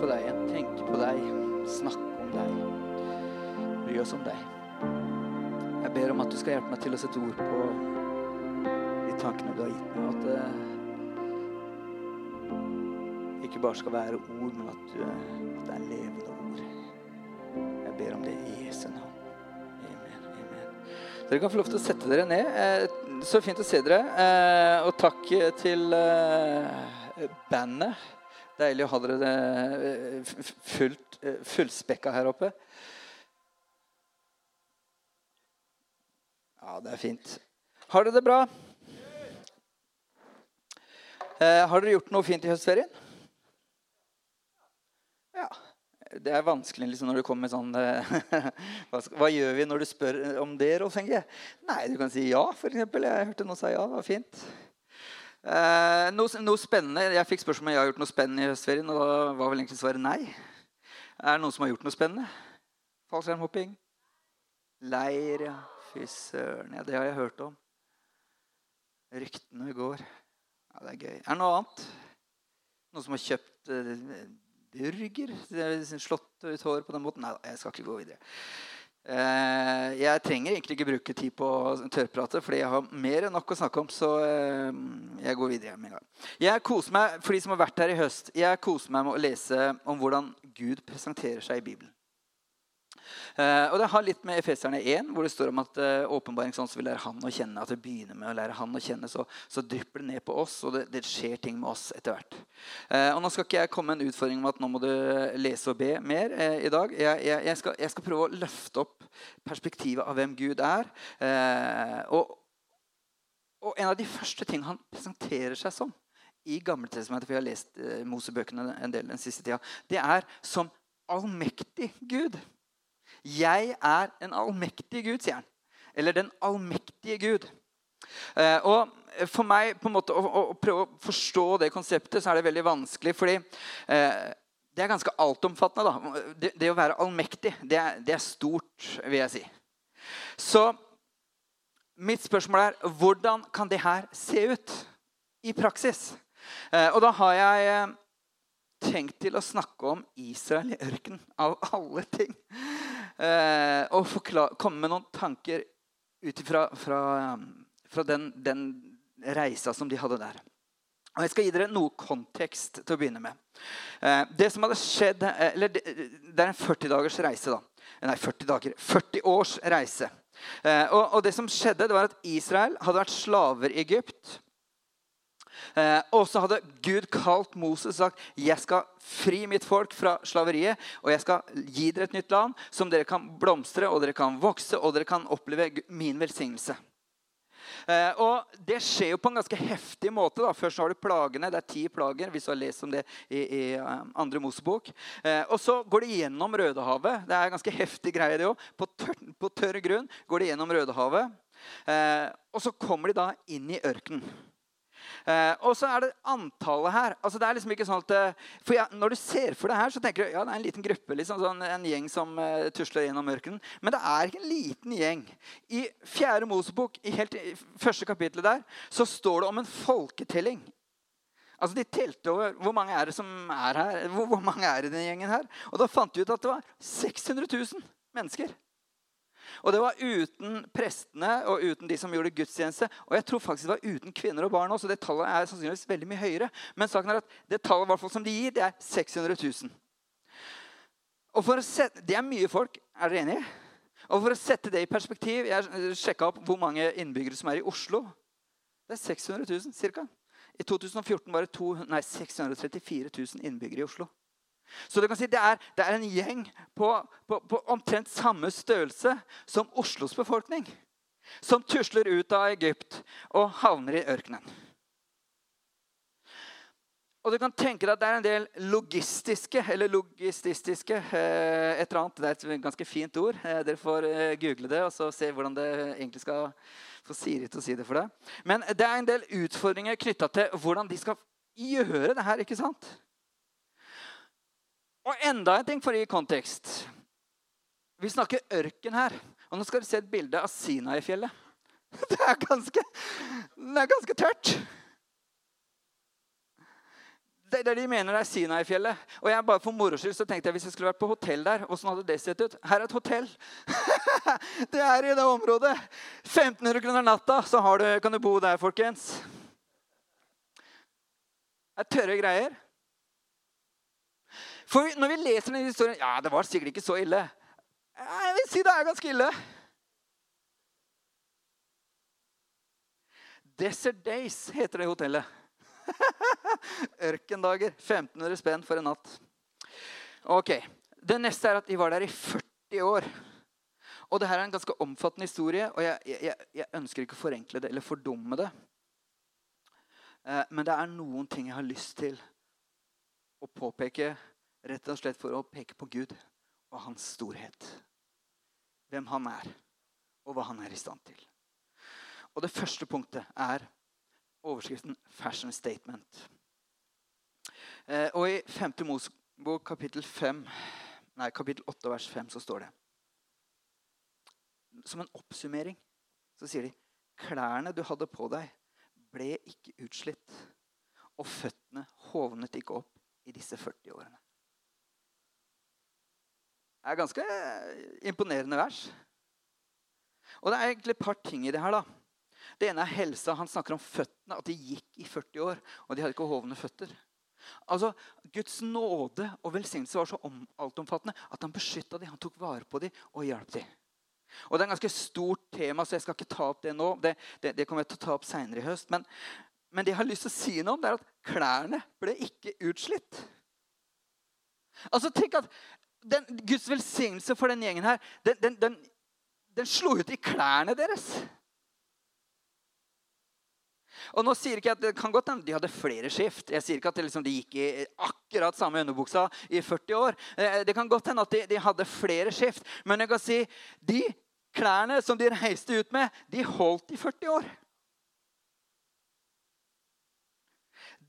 på deg igjen, tenke på deg, snakke om deg. Bry oss om deg. Jeg ber om at du skal hjelpe meg til å sette ord på de tankene du har gitt meg. At det ikke bare skal være ord, men at, du, at det er levende ord. Jeg ber om det i Jesu navn. Amen. Amen. Dere kan få lov til å sette dere ned. Eh, Så fint å se dere. Eh, Og takk til eh, bandet. Deilig å ha dere eh, fullt, eh, fullspekka her oppe. Ja, det er fint. Har dere det bra? Eh, har dere gjort noe fint i høstferien? Ja. Det er vanskelig liksom, når du kommer med sånn eh, hva, skal, hva gjør vi når du spør om det, Rolf Inge? Nei, du kan si ja, f.eks. Jeg hørte noen si ja. Det var fint. Eh, noe, noe spennende. Jeg fikk spørsmål om jeg har gjort noe spennende i høstferien. Og da var vel egentlig svaret nei. Er det noen som har gjort noe spennende? Fallskjermhopping? Leir, ja. Fy søren. Ja, det har jeg hørt om. Ryktene går. Ja, det er gøy. Er det noe annet? Noen som har kjøpt eh, burger? Er Slått ut hår på den måten? Nei da, jeg skal ikke gå videre. Eh, jeg trenger egentlig ikke bruke tid på tørrprate, fordi jeg har mer enn nok å snakke om. Så eh, jeg går videre med en gang. Jeg koser meg, For de som har vært her i høst, jeg koser meg med å lese om hvordan Gud presenterer seg i Bibelen. Eh, og Det har litt med Efeserne 1, hvor det står om at uh, åpenbaring sånn så vi lærer han å kjenne. At det begynner med å lære han å kjenne, så, så drypper det ned på oss, og det, det skjer ting med oss etter hvert. Eh, og Nå skal ikke jeg komme med en utfordring om at nå må du lese og be mer eh, i dag. Jeg, jeg, jeg, skal, jeg skal prøve å løfte opp perspektivet av hvem Gud er. Eh, og, og en av de første ting han presenterer seg som i Gammeltestamentet, for jeg har lest eh, Mosebøkene en del den siste tida, det er som allmektig Gud. Jeg er en allmektig Gud, sier han. Eller den allmektige Gud. Eh, og For meg på en måte å, å, prøve å forstå det konseptet, så er det veldig vanskelig. fordi eh, det er ganske altomfattende. da. Det, det å være allmektig, det er, det er stort, vil jeg si. Så mitt spørsmål er hvordan kan det her se ut i praksis? Eh, og da har jeg eh, tenkt til å snakke om Israel i ørkenen, av alle ting. Eh, og forklare, komme med noen tanker ut ifra fra, fra den, den reisa som de hadde der. Og Jeg skal gi dere noe kontekst til å begynne med. Eh, det som hadde skjedd, eh, eller det, det er en 40 dagers reise. da. Nei, 40 dager. 40 års reise. Og, og det som skjedde, det var at Israel hadde vært slaver i Egypt. Eh, og så hadde Gud kalt Moses og sagt jeg skal fri mitt folk fra slaveriet. Og jeg skal gi dere et nytt land som dere kan blomstre og dere kan vokse og dere kan oppleve min velsignelse. Eh, og Det skjer jo på en ganske heftig måte. da. Først har du plagene. Det er ti plager. hvis du har lest om det i, i eh, andre Mosebok. Eh, og så går de gjennom Rødehavet. Det er en ganske heftig greie, det òg. På, tør, på tørr grunn går de gjennom Rødehavet. Eh, og så kommer de da inn i ørkenen. Eh, og så er det antallet her. altså det er liksom ikke sånn at eh, for jeg, Når du ser for deg her, så tenker du ja, det er en liten gruppe. liksom sånn En gjeng som eh, tusler gjennom mørken. Men det er ikke en liten gjeng. I fjerde Mosebok, i helt i første kapittel der, så står det om en folketelling. Altså De telte over hvor mange er det som er her. Hvor, hvor mange er i den gjengen her? Og da fant de ut at det var 600 000 mennesker. Og det var uten prestene og uten de som gjorde gudstjeneste. Og jeg tror faktisk det var uten kvinner og barn også. Det tallet er sannsynligvis veldig mye høyere. Men saken er at det tallet som de gir, det er 600 000. Og for å sette, Det er mye folk. Er dere enige? Og for å sette det i perspektiv Jeg sjekka opp hvor mange innbyggere som er i Oslo. Det er 600 000 ca. I 2014 var det to, nei, 634 000 innbyggere i Oslo. Så du kan si det er, det er en gjeng på, på, på omtrent samme størrelse som Oslos befolkning. Som tusler ut av Egypt og havner i ørkenen. Og du kan tenke deg at Det er en del logistiske eller logististiske eh, et eller annet, Det er et ganske fint ord. Eh, dere får eh, google det og så se hvordan det egentlig skal få Siri til å si det for deg. Men det er en del utfordringer knytta til hvordan de skal gjøre det her. ikke sant? Og enda en ting for å gi kontekst. Vi snakker ørken her. Og nå skal du se et bilde av Sinai-fjellet. Det er ganske, det er ganske tørt. Det er det de mener er Sinai-fjellet. Og jeg bare for moro skyld så tenkte jeg hvis jeg skulle vært på hotell der, åssen hadde det sett ut? Her er et hotell. det er i det området. 1500 kroner natta, så du, kan du bo der, folkens. Det er tørre greier. For når vi leser denne historien Ja, det var sikkert ikke så ille. Jeg vil si det er ganske ille. Desert Days heter det hotellet. Ørkendager. 1500 spenn for en natt. Ok, Det neste er at de var der i 40 år. Og det her er en ganske omfattende historie, og jeg, jeg, jeg ønsker ikke å forenkle det eller fordumme det. Eh, men det er noen ting jeg har lyst til å påpeke, rett og slett for å peke på Gud og hans storhet. Hvem han er, og hva han er i stand til. Og det første punktet er overskriften 'Fashion Statement'. Eh, og i 5. Mosebok kapittel 5, nei, kapittel 8 vers 5 så står det Som en oppsummering så sier de klærne du hadde på deg, ble ikke utslitt, og føttene hovnet ikke opp i disse 40 årene. Er ganske imponerende vers. Og det er egentlig et par ting i det her. da. Det ene er helsa. Han snakker om føttene, at de gikk i 40 år. Og de hadde ikke hovne føtter. Altså, Guds nåde og velsignelse var så altomfattende at han beskytta dem, han tok vare på dem og hjalp dem. Og Det er et ganske stort tema, så jeg skal ikke ta opp det nå. Det, det, det kommer jeg til å ta opp seinere i høst. Men, men, det jeg har lyst til å si noe om, det er at klærne ble ikke utslitt. Altså, tenk at den, Guds velsignelse for den gjengen her, den, den, den, slo ut i klærne deres. Og nå sier ikke at Det kan godt hende de hadde flere skift. Jeg sier ikke at liksom, de gikk i akkurat samme underbuksa i 40 år. Eh, det kan godt hende at de, de hadde flere skift. Men jeg kan si, de klærne som de reiste ut med, de holdt i 40 år.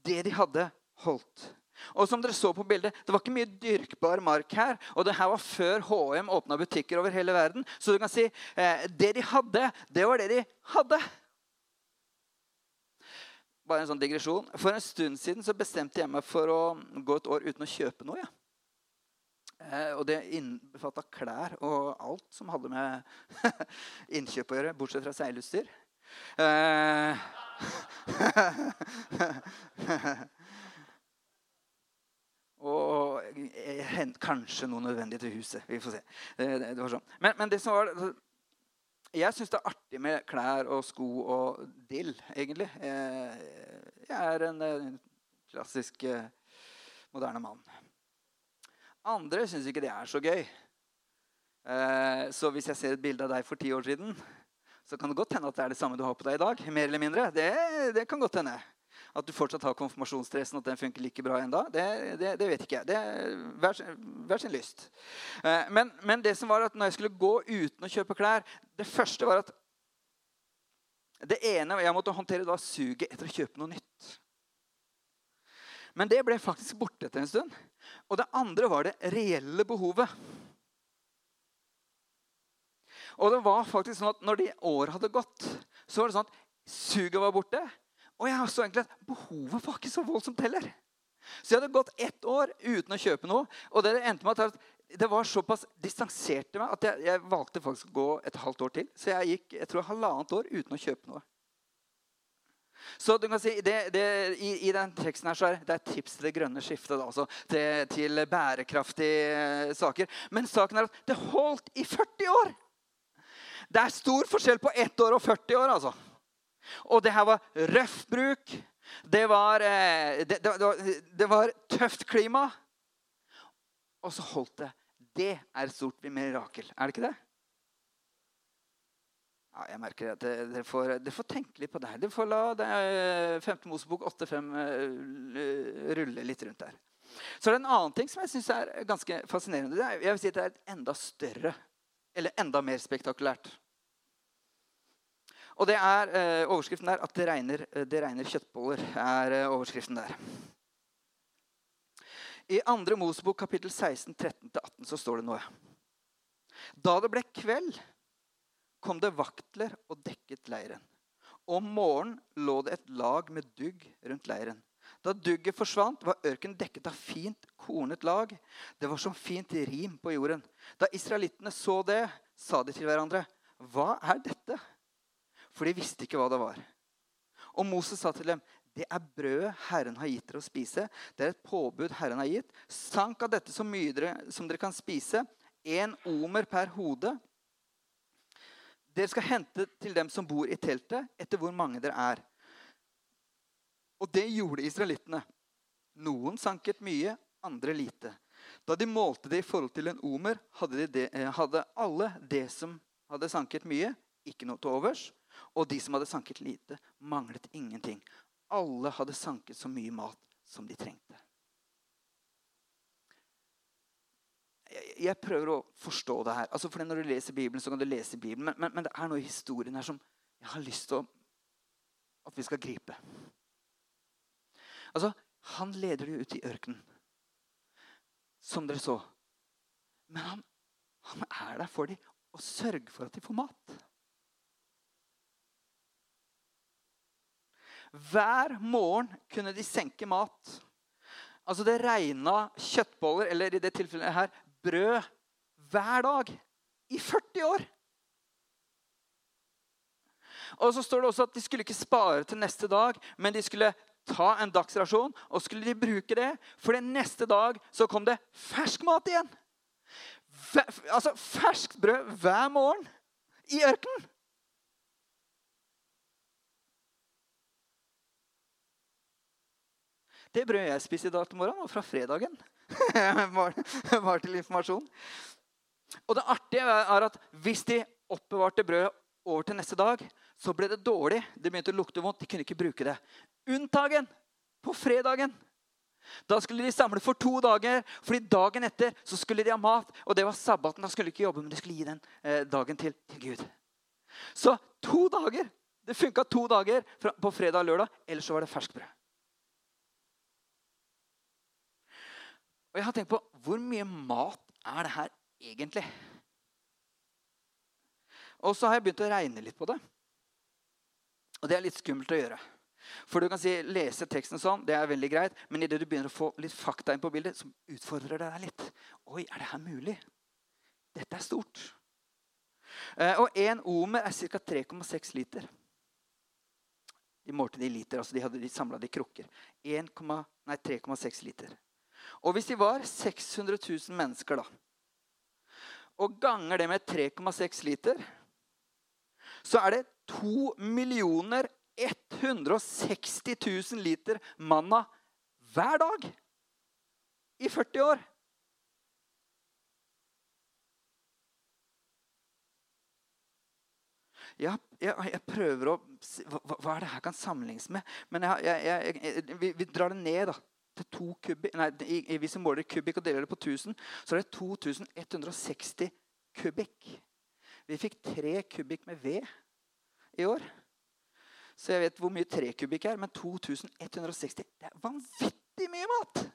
Det de hadde, holdt. Og som dere så på bildet, Det var ikke mye dyrkbar mark her. Og det her var før HM åpna butikker over hele verden. Så du kan si eh, det de hadde, det var det de hadde. Bare en sånn digresjon. For en stund siden så bestemte jeg meg for å gå et år uten å kjøpe noe. Ja. Eh, og det innbefatta klær og alt som hadde med innkjøp å gjøre, bortsett fra seilutstyr. Eh, og eh, kanskje noe nødvendig til huset. Vi får se. Det, det, det sånn. men, men, det som var jeg syns det er artig med klær og sko og dill, egentlig. Eh, jeg er en klassisk eh, moderne mann. Andre syns ikke det er så gøy. Eh, så hvis jeg ser et bilde av deg for ti år siden, så kan det godt hende at det er det samme du har på deg i dag. mer eller mindre. Det, det kan godt hende. At du fortsatt har konfirmasjonsdressen, at den funker like bra ennå, det, det, det, vet ikke jeg. Det er hver sin lyst. Eh, men, men, det som var at når jeg skulle gå uten å kjøpe klær Det første var at det ene Jeg måtte håndtere var suget etter å kjøpe noe nytt. Men det ble faktisk borte etter en stund. Og det andre var det reelle behovet. Og det var faktisk sånn at når de åra hadde gått, så var det sånn at suget var borte. Og jeg så egentlig at behovet var ikke så voldsomt heller. Så jeg hadde gått ett år uten å kjøpe noe. Og det endte med at det var såpass distansert til meg at jeg, jeg, valgte faktisk å gå et halvt år til. Så jeg gikk jeg tror, halvannet år uten å kjøpe noe. Så du kan si, det, det, i, i, den teksten her så er det et tips til det grønne skiftet. Da, altså, til, til, bærekraftige eh, saker. Men saken er at det holdt i 40 år! Det er stor forskjell på ett år og 40 år. altså. Og det her var røff bruk. Det var, eh, det, det, var, det var, tøft klima. Og så holdt det. Det er et stort mirakel. Er det ikke det? Ja, jeg merker at Dere får, dere får tenke litt på det her. Dere får la det 5. Eh, Mosebok 8.5 eh, rulle litt rundt der. Så det er en annen ting som jeg syns er ganske fascinerende. Jeg vil si at det er enda større, eller enda mer spektakulært. Og det er eh, overskriften der at det regner, eh, det regner kjøttboller. er eh, overskriften der. I 2. Mosebok kapittel 16, 13-18 så står det noe. Da det ble kveld, kom det vaktler og dekket leiren. Om morgenen lå det et lag med dugg rundt leiren. Da dugget forsvant, var ørkenen dekket av fint kornet lag. Det var som fint rim på jorden. Da israelittene så det, sa de til hverandre, 'Hva er dette?' For de visste ikke hva det var. Og Moses sa til dem, 'Det er brødet Herren har gitt dere å spise.' 'Det er et påbud Herren har gitt.' 'Sank av dette så mye dere, som dere kan spise.' 'Én omer per hode.' Dere skal hente til dem som bor i teltet, etter hvor mange dere er. Og det gjorde israelittene. Noen sanket mye, andre lite. Da de målte det i forhold til en omer, hadde, de det, eh, hadde alle det som hadde sanket mye, ikke noe til overs. Og de som hadde sanket lite, manglet ingenting. Alle hadde sanket så mye mat som de trengte. Jeg, prøver å forstå det her. Altså, for Når du leser Bibelen, så kan du lese Bibelen. Men, men, men det er noe i historien her som jeg har lyst til å, at vi skal gripe. Altså, Han leder dem ut i ørkenen, som dere så. Men han, han er der for dem og sørger for at de får mat. Hver morgen kunne de senke mat. Altså Det regna kjøttboller, eller i det tilfellet her brød, hver dag. I 40 år. Og så står det også at De skulle ikke spare til neste dag, men de skulle ta en dagsrasjon, og skulle de bruke det. For den neste dag så kom det fersk mat igjen. Altså ferskt brød hver morgen i ørkenen. Det brødet jeg spiste i dag til morgenen, var fra fredagen. var til informasjon. Og det artige er at hvis de oppbevarte brødet over til neste dag, så ble det dårlig. Det begynte å lukte vondt. De kunne ikke bruke det. Unntagen på fredagen. Da skulle de samle for to dager, fordi dagen etter så skulle de ha mat. Og det var sabbaten. Da skulle de ikke jobbe, men de skulle gi den eh, dagen til, til, Gud. Så to dager. Det funka to dager på fredag og lørdag. Ellers så var det ferskbrød. Og jeg har tenkt på hvor mye mat er det her egentlig? Og så har jeg begynt å regne litt på det. Og det er litt skummelt å gjøre. For du kan si, lese teksten sånn, det er veldig greit, men idet du begynner å få litt fakta inn på bildet, så utfordrer det deg litt. Oi, er det her mulig? Dette er stort. Eh, og én omer er ca. 3,6 liter. De målte det i liter, altså de hadde de samla det i krukker. 3,6 liter. Og hvis de var 600 000 mennesker, da, og ganger det med 3,6 liter, så er det 2 160 000 liter manna hver dag i 40 år. Jeg, jeg, jeg prøver å hva, hva, er det her kan sammenlignes med? Men jeg, vi, vi, drar det ned da, til to kubikk. Nei, hvis vi måler kubikk og deler det på 1000, så er det 2160 kubikk. Vi fikk tre kubikk med ved i år. Så jeg vet hvor mye tre kubikk er, men 2160 Det er vanvittig mye mat!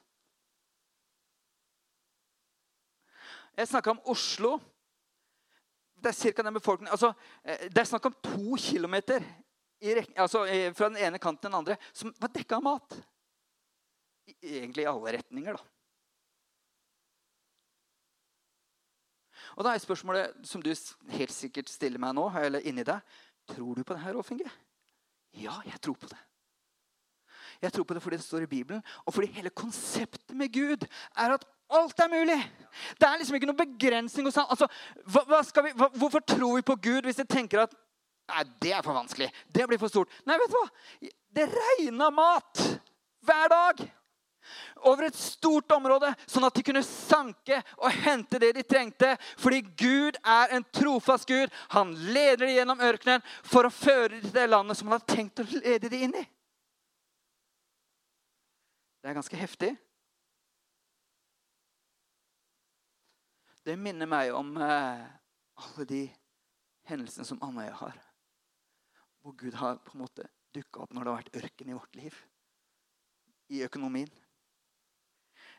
Jeg snakka om Oslo. Det er cirka den befolkningen, altså, eh, det er snakk om to kilometer i, altså, fra den ene kanten til den andre som var dekka av mat. Egentlig i alle retninger, da. Og da er spørsmålet som du helt sikkert stiller meg nå, eller inni deg Tror du på det her, Rolf Inge? Ja, jeg tror på det. Jeg tror på det fordi det står i Bibelen, og fordi hele konseptet med Gud er at alt er mulig. Det er liksom ikke noen begrensning hos ham. Altså, hva, hva vi, hva, hvorfor tror vi på Gud hvis vi tenker at Nei, det er for vanskelig. Det blir for stort. Nei, vet du hva? Det regna mat hver dag over et stort område, sånn at de kunne sanke og hente det de trengte. Fordi Gud er en trofast Gud. Han leder dem gjennom ørkenen for å føre dem til det landet som han har tenkt å lede dem inn i. Det er ganske heftig. Det minner meg om eh, alle de hendelsene som Anna har. Hvor Gud har på en måte dukka opp når det har vært ørken i vårt liv. I økonomien.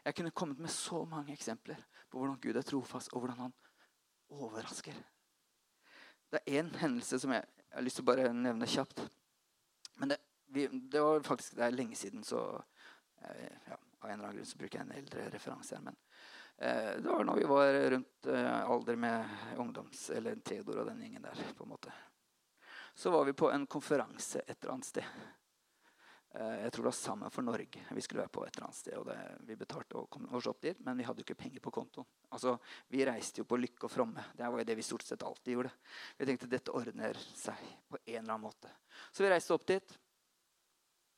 Jeg kunne kommet med så mange eksempler på hvordan Gud er trofast, og hvordan han overrasker. Det er én hendelse som jeg, jeg, har lyst til å bare nevne kjapt. Men det, vi, det var faktisk det er lenge siden, så Eh, ja, av en eller annen grunn så bruker jeg en eldre referanse her. men eh, det var når vi var rundt eh, alder med ungdoms... Eller Theodor og den gjengen der. på en måte. Så var vi på en konferanse et eller annet sted. Eh, jeg tror det var Sammen for Norge vi skulle være på. et eller annet sted, og det, Vi betalte og kom oss opp dit, men vi hadde jo ikke penger på kontoen. Altså, Vi reiste jo på lykke og fromme. Det var jo det vi stort sett alltid gjorde. Vi tenkte dette ordner seg på en eller annen måte. Så vi reiste opp dit.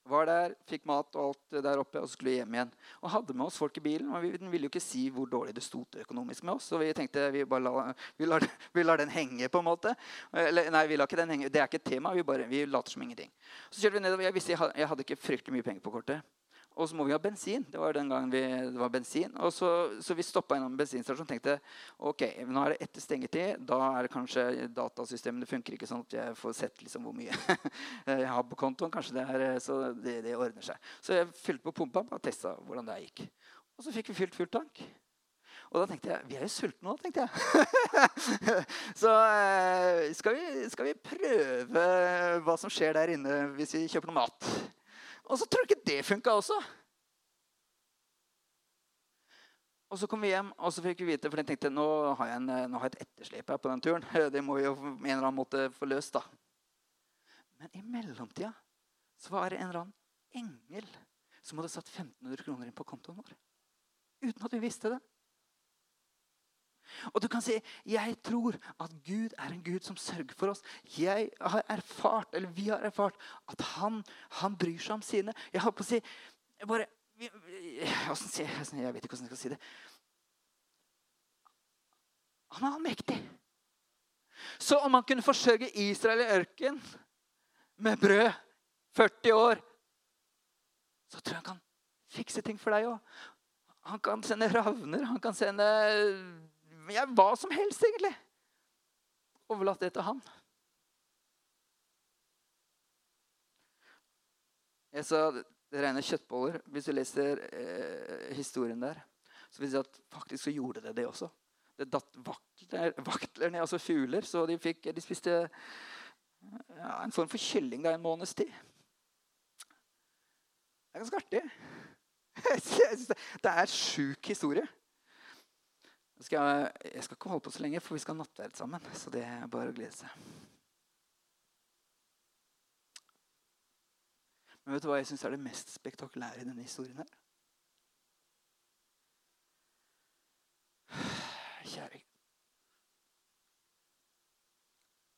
Var der, fikk mat og alt der oppe, og så skulle vi hjem igjen. Og hadde med oss folk i bilen. og Vi ville jo ikke si hvor dårlig det sto økonomisk med oss. Så vi tenkte vi bare la, vi lar, vi lar, den henge, på en måte. Eller, nei, vi lar ikke den henge. Det er ikke et tema. Vi, bare, vi later som ingenting. Så kjørte vi nedover. Jeg visste jeg hadde ikke fryktelig mye penger på kortet. Og så må vi ha bensin. Det var den gangen vi, det var bensin. Og så, så vi stoppa innom bensinstasjonen og tenkte ok, nå er det etter stengetid. Da er det kanskje datasystemene funker ikke sånn at jeg får sett liksom hvor mye jeg har på kontoen. kanskje det er, Så det, det, ordner seg. Så jeg fylte på pumpa og testa hvordan det gikk. Og så fikk vi fylt full tank. Og da tenkte jeg vi er jo sultne nå, tenkte jeg. så eh, skal vi, skal vi prøve hva som skjer der inne hvis vi kjøper noe mat. Og så tror jeg ikke det funka også. Og så kom vi hjem, og så fikk vi vite, for jeg tenkte nå har jeg, en, nå har jeg et etterslep her på den turen. Det må vi jo en eller annen måte få løst, da. Men i mellomtida så var det en eller annen engel som hadde satt 1500 kroner inn på kontoen vår. Uten at vi visste det. Og du kan si jeg tror at Gud er en Gud som sørger for oss. Jeg har erfart, eller Vi har erfart at han, han bryr seg om sine. Jeg holdt på å si bare, jeg, jeg vet ikke hvordan jeg skal si det. Han er allmektig. Så om han kunne forsørge Israel i ørken med brød 40 år, så tror jeg han kan fikse ting for deg òg. Han kan sende ravner, han kan sende jeg, hva som helst, egentlig. Overlatt det til han. Jeg sa det rene kjøttboller. Hvis du leser eh, historien der, så vil jeg si at faktisk så gjorde det det også. Det datt vaktler, vaktler ned, altså fugler, så de, fikk, de spiste ja, en form for kylling da en måneds tid. Det er ganske artig. Det er sjuk historie. Skal jeg, skal ikke holde på så lenge, for vi skal ha nattverd sammen. Så det er bare å glede seg. Men vet du hva jeg syns er det mest spektakulære i denne historien her? Kjære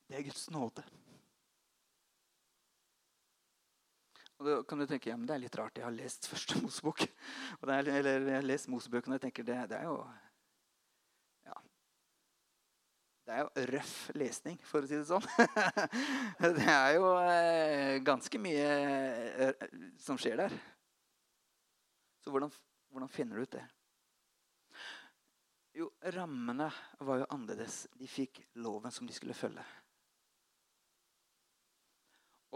Det er Guds nåde. Og da kan du tenke ja, men det er litt rart. Jeg har lest første Mosebok. eller jeg har lest Mosebøkene og jeg tenker det, det er jo det er jo røff lesning, for å si det sånn. det er jo eh, ganske mye eh, som skjer der. Så hvordan, hvordan finner du ut det? Jo, rammene var jo annerledes. De fikk loven som de skulle følge.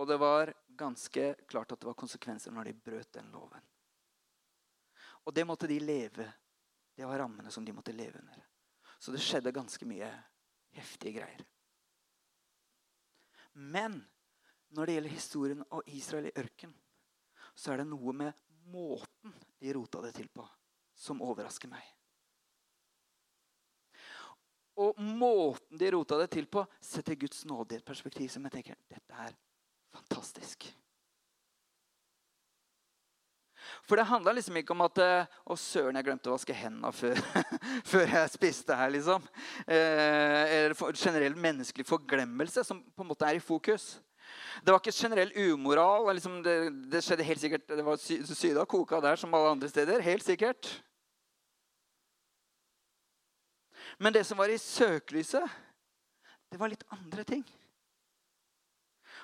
Og det var ganske klart at det var konsekvenser når de brøt den loven. Og det måtte de leve. Det var rammene som de måtte leve under. Så det skjedde ganske mye heftige greier. Men når det gjelder historien av Israel i ørken, så er det noe med måten de rota det til på, som overrasker meg. Og måten de rota det til på, setter Guds nåde i et perspektiv som jeg tenker dette er fantastisk. For det handla liksom ikke om at eh, Å, søren, jeg glemte å vaske hendene før, før jeg spiste her, liksom. Eh, eller generell menneskelig forglemmelse som på en måte er i fokus. Det var ikke generell umoral. Liksom det, det, skjedde helt sikkert, det var sy syda koka der som alle andre steder. Helt sikkert. Men det som var i søkelyset, det var litt andre ting.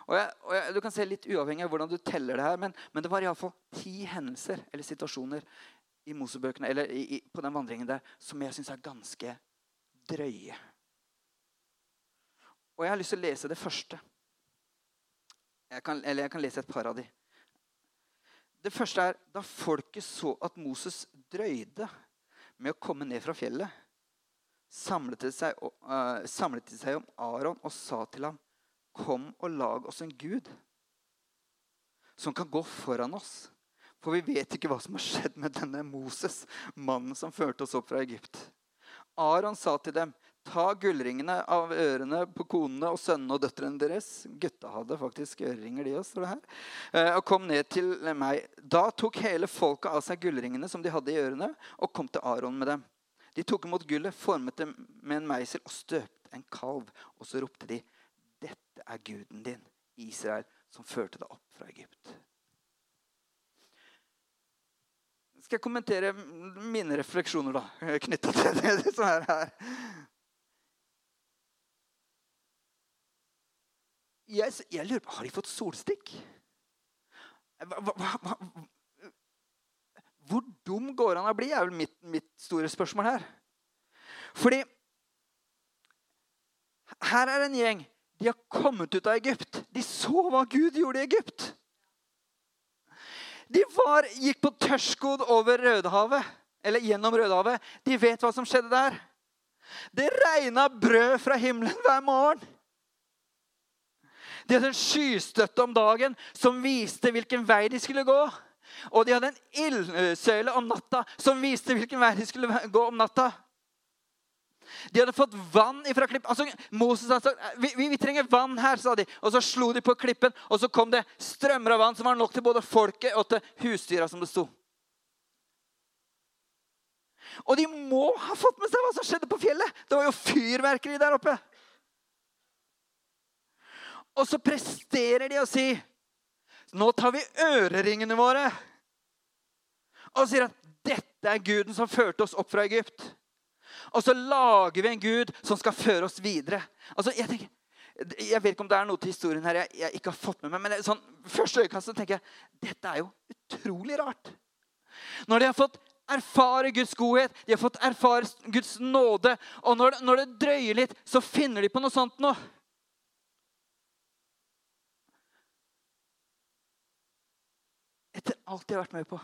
Og, jeg, og jeg, Du kan se litt uavhengig av hvordan du teller det her, men, men det var iallfall ti hendelser eller situasjoner i Mosebøkene eller i, i, på den vandringen der som jeg syns er ganske drøye. Og jeg har lyst til å lese det første. Jeg kan, eller jeg kan lese et par av de. Det første er da folket så at Moses drøyde med å komme ned fra fjellet, samlet de seg, uh, seg om Aron og sa til ham Kom og lag oss en gud som kan gå foran oss. For vi vet ikke hva som har skjedd med denne Moses, mannen som førte oss opp fra Egypt. Aron sa til dem, ta gullringene av ørene på konene og sønnene og døtrene deres. Gutta hadde faktisk øreringer, de også, det her. Eh, og kom ned til meg. Da tok hele folket av seg gullringene som de hadde i ørene, og kom til Aron med dem. De tok imot gullet, formet det med en meisel og støpte en kalv. Og så ropte de, 'Dette er guden din, Israel, som førte deg opp fra Egypt.' Skal jeg kommentere mine refleksjoner da, knytta til det som er her? Jeg, jeg, lurer på Har de fått solstikk? Hva, hva, hva, hvor dum går han å bli, er vel mitt, mitt store spørsmål her. Fordi her er en gjeng. De har kommet ut av Egypt. De så hva Gud gjorde i Egypt. De var, gikk på tørrskodd over Rødehavet, eller gjennom Rødehavet. De vet hva som skjedde der. Det regna brød fra himmelen hver morgen. De hadde en skystøtte om dagen som viste hvilken vei de skulle gå. Og de hadde en ildsøyle om natta som viste hvilken vei de skulle gå om natta. De hadde fått vann ifra klippen. Altså, Moses sa vi, vi, vi, trenger vann her, sa de. Og så slo de på klippen, og så kom det strømmer av vann som var nok til både folket og til husdyra, som det sto. Og de må ha fått med seg hva som skjedde på fjellet. Det var jo fyrverkeri der oppe. Og så presterer de å si Nå tar vi øreringene våre og sier at dette er guden som førte oss opp fra Egypt. Og så lager vi en gud som skal føre oss videre. Altså, jeg, tenker, jeg vet ikke om det er noe til historien her jeg, jeg ikke har fått med meg. Men sånn, første øyekast tenker jeg dette er jo utrolig rart. Når de har fått erfare Guds godhet, de har fått erfare Guds nåde, og når, når det drøyer litt, så finner de på noe sånt nå. Etter alt de har vært med på.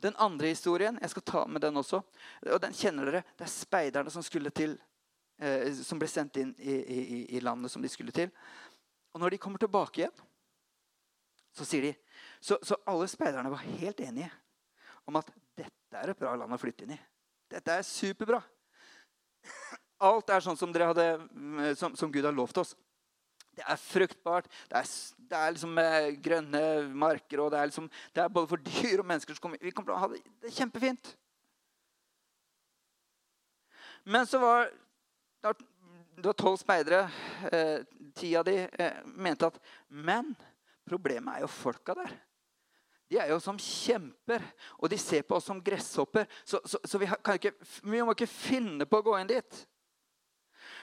Den andre historien jeg skal ta med den også, og den kjenner dere. Det er speiderne som, til, eh, som ble sendt inn i, i, i, landet som de skulle til. Og når de kommer tilbake igjen, så sier de Så, så alle speiderne var helt enige om at dette er et bra land å flytte inn i. Dette er superbra. Alt er sånn som, hadde, som, som Gud har lovt oss. Det er fruktbart. Det er, det er liksom eh, grønne marker. og det er, liksom, det er, både for dyr og mennesker som kommer. Vi kommer til å ha det, det er kjempefint. Men så var det var tolv speidere. Eh, ti av de eh, mente at Men problemet er jo folka der. De er jo som kjemper, og de ser på oss som gresshopper. Så, så, så vi, ikke, vi må ikke finne på å gå inn dit.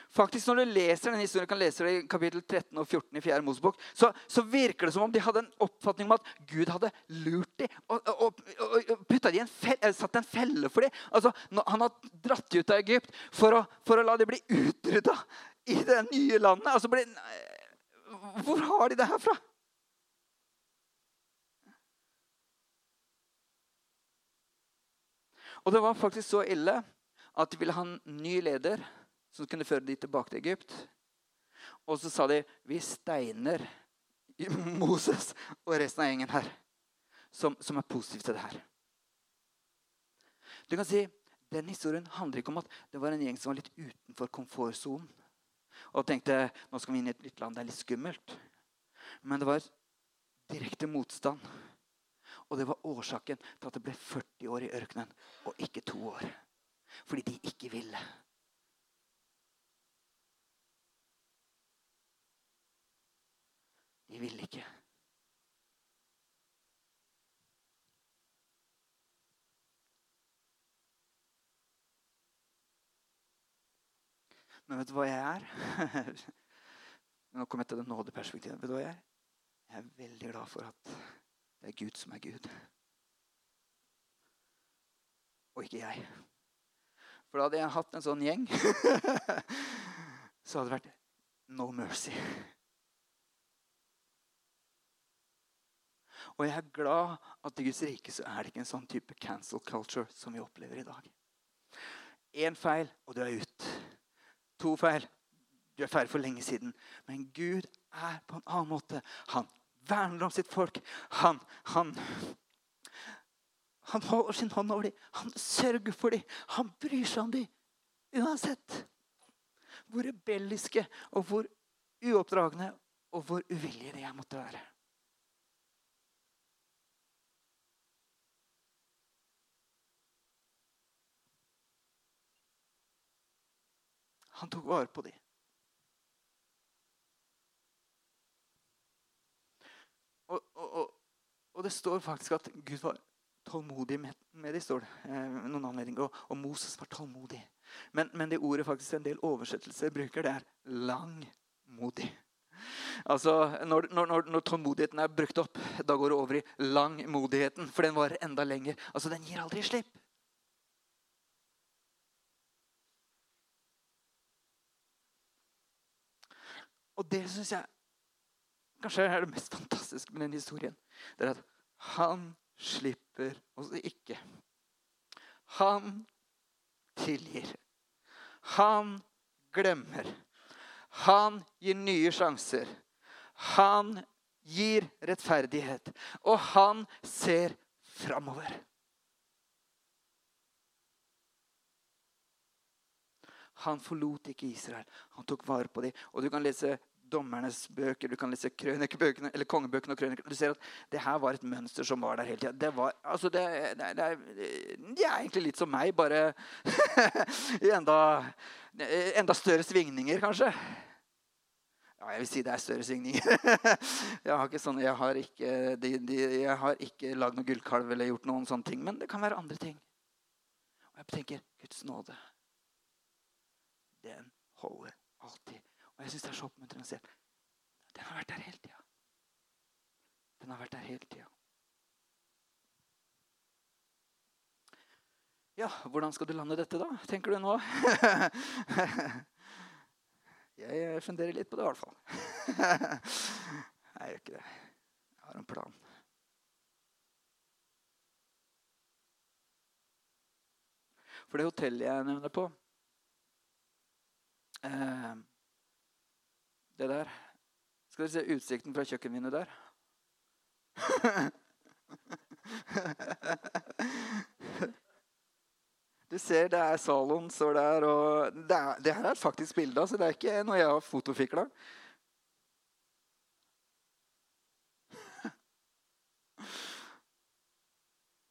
Faktisk Når du leser denne historien, kan lese det i kapittel 13 og 14 i 4. Mosebok, så, så, virker det som om de hadde en oppfatning om at Gud hadde lurt dem og, og, og, og en felle, satt en felle for dem. Altså, han har dratt dem ut av Egypt for å, for å la dem bli utrydda i det nye landet. Altså, ble, hvor har de det her fra? Og det var faktisk så ille at de ville ha en ny leder som kunne føre de tilbake til Egypt. Og så sa de vi steiner Moses og resten av gjengen her som, som er positiv til det her. Du kan si, Den historien handler ikke om at det var en gjeng som var litt utenfor komfortsonen. Og tenkte nå skal vi inn i et nytt land, det er litt skummelt. Men det var direkte motstand. Og det var årsaken til at det ble 40 år i ørkenen og ikke to år. Fordi de ikke ville. De vil ikke. Men vet du hva jeg er? Nå kommer jeg til det nådeperspektivet. Vet du hva Jeg er Jeg er veldig glad for at det er Gud som er Gud. Og ikke jeg. For da hadde jeg hatt en sånn gjeng, så hadde det vært no mercy. Og jeg er glad at i Guds rike så er det ikke en sånn type cancel culture som vi opplever i dag. Én feil, og du er ut. To feil, du er ferdig for lenge siden. Men Gud er på en annen måte. Han verner om sitt folk. Han, han, Han holder sin hånd over dem. Han sørger for dem. Han bryr seg om dem. Uansett hvor rebelliske og hvor uoppdragne og hvor uvillige de måtte være. Han tok vare på dem. Og, og, og, det står faktisk at Gud var tålmodig med, med dem. står det, eh, noen anledninger, og, og, Moses var tålmodig. Men, men, det ordet faktisk en del oversettelser bruker, det er langmodig. Altså, når, når, når, tålmodigheten er brukt opp, da går det over i langmodigheten. For den varer enda lenger. Altså, Den gir aldri slipp. Og det syns jeg kanskje er det mest fantastiske med den historien. Det er at han slipper oss ikke. Han tilgir. Han glemmer. Han gir nye sjanser. Han gir rettferdighet. Og han ser framover. Han forlot ikke Israel. Han tok vare på dem. Og du kan lese dommernes bøker, du kan lese krønikebøkene, eller kongebøkene og krønikene. Du ser at det her var et mønster som var der hele tida. Det, altså det, det, det, det, er egentlig litt som meg, bare i enda, enda større svingninger, kanskje. Ja, jeg vil si det er større svingninger. jeg har ikke, sånne, jeg har ikke, de, de, jeg har ikke lagd noen gullkalv eller gjort noen sånne ting. Men det kan være andre ting. Og jeg tenker Guds nåde. Den holder alltid. Og jeg syns det er så oppmuntrende å se. Den har vært der hele tida. Den har vært der hele tida. Ja, hvordan skal du lande dette, da? Tenker du nå? jeg funderer litt på det, i hvert fall. jeg gjør ikke det. Jeg har en plan. For det hotellet jeg nevner på eh, det der. Skal dere se utsikten fra kjøkkenvinduet der? Du ser det er saloen står der, og det, er, det her er faktisk bilde. så Det er ikke noe jeg har fotofikla.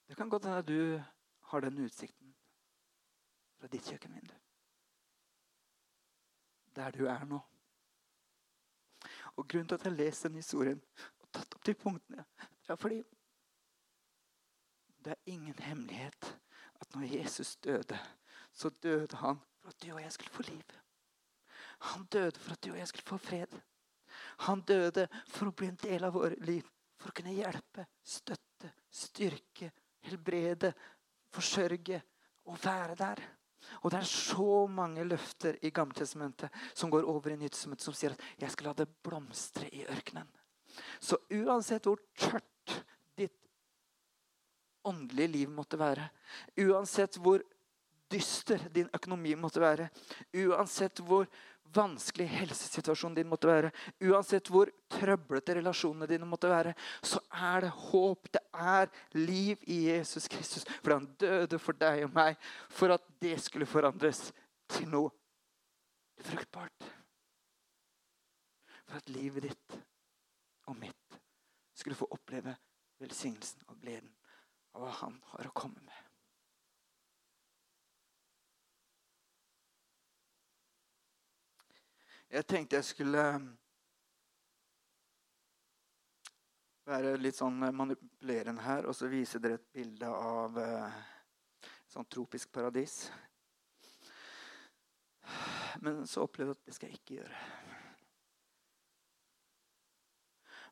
Det kan godt hende du har den utsikten fra ditt kjøkkenvindu. Der du er nå. Og Grunnen til at jeg har den historien og tatt opp de punktene, det er fordi det er ingen hemmelighet at når Jesus døde, så døde han for at du og jeg skulle få liv. Han døde for at du og jeg skulle få fred. Han døde for å bli en del av vårt liv. For å kunne hjelpe, støtte, styrke, helbrede, forsørge og være der. Og det er så mange løfter i Gammeltestamentet som går over i Nyttestamentet, som sier at 'jeg skal la det blomstre i ørkenen'. Så uansett hvor tørt ditt åndelige liv måtte være, uansett hvor dyster din økonomi måtte være, uansett hvor vanskelig helsesituasjonen din måtte være, uansett hvor trøblete relasjonene dine måtte være, så er det håp. Det er liv i Jesus Kristus. For han døde for deg og meg for at det skulle forandres til noe fruktbart. For at livet ditt og mitt skulle få oppleve velsignelsen og gleden av hva han har å komme med. Jeg tenkte jeg skulle um, være litt sånn manipulerende her og så vise dere et bilde av et sånn tropisk paradis. Men så opplevde jeg at det skal jeg ikke gjøre.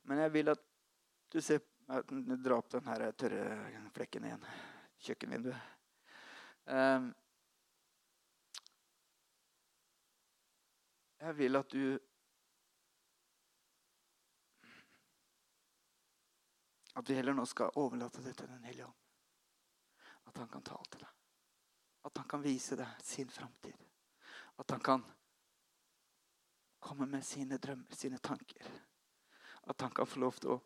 Men jeg vil at du ser Dra opp den her tørre flekken igjen. Kjøkkenvinduet. Um, Jeg vil at du At vi heller nå skal overlate det til Den hellige ånd. At han kan tale til deg. At han kan vise deg sin framtid. At han kan komme med sine drømmer, sine tanker. At han kan få lov til å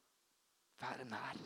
være nær.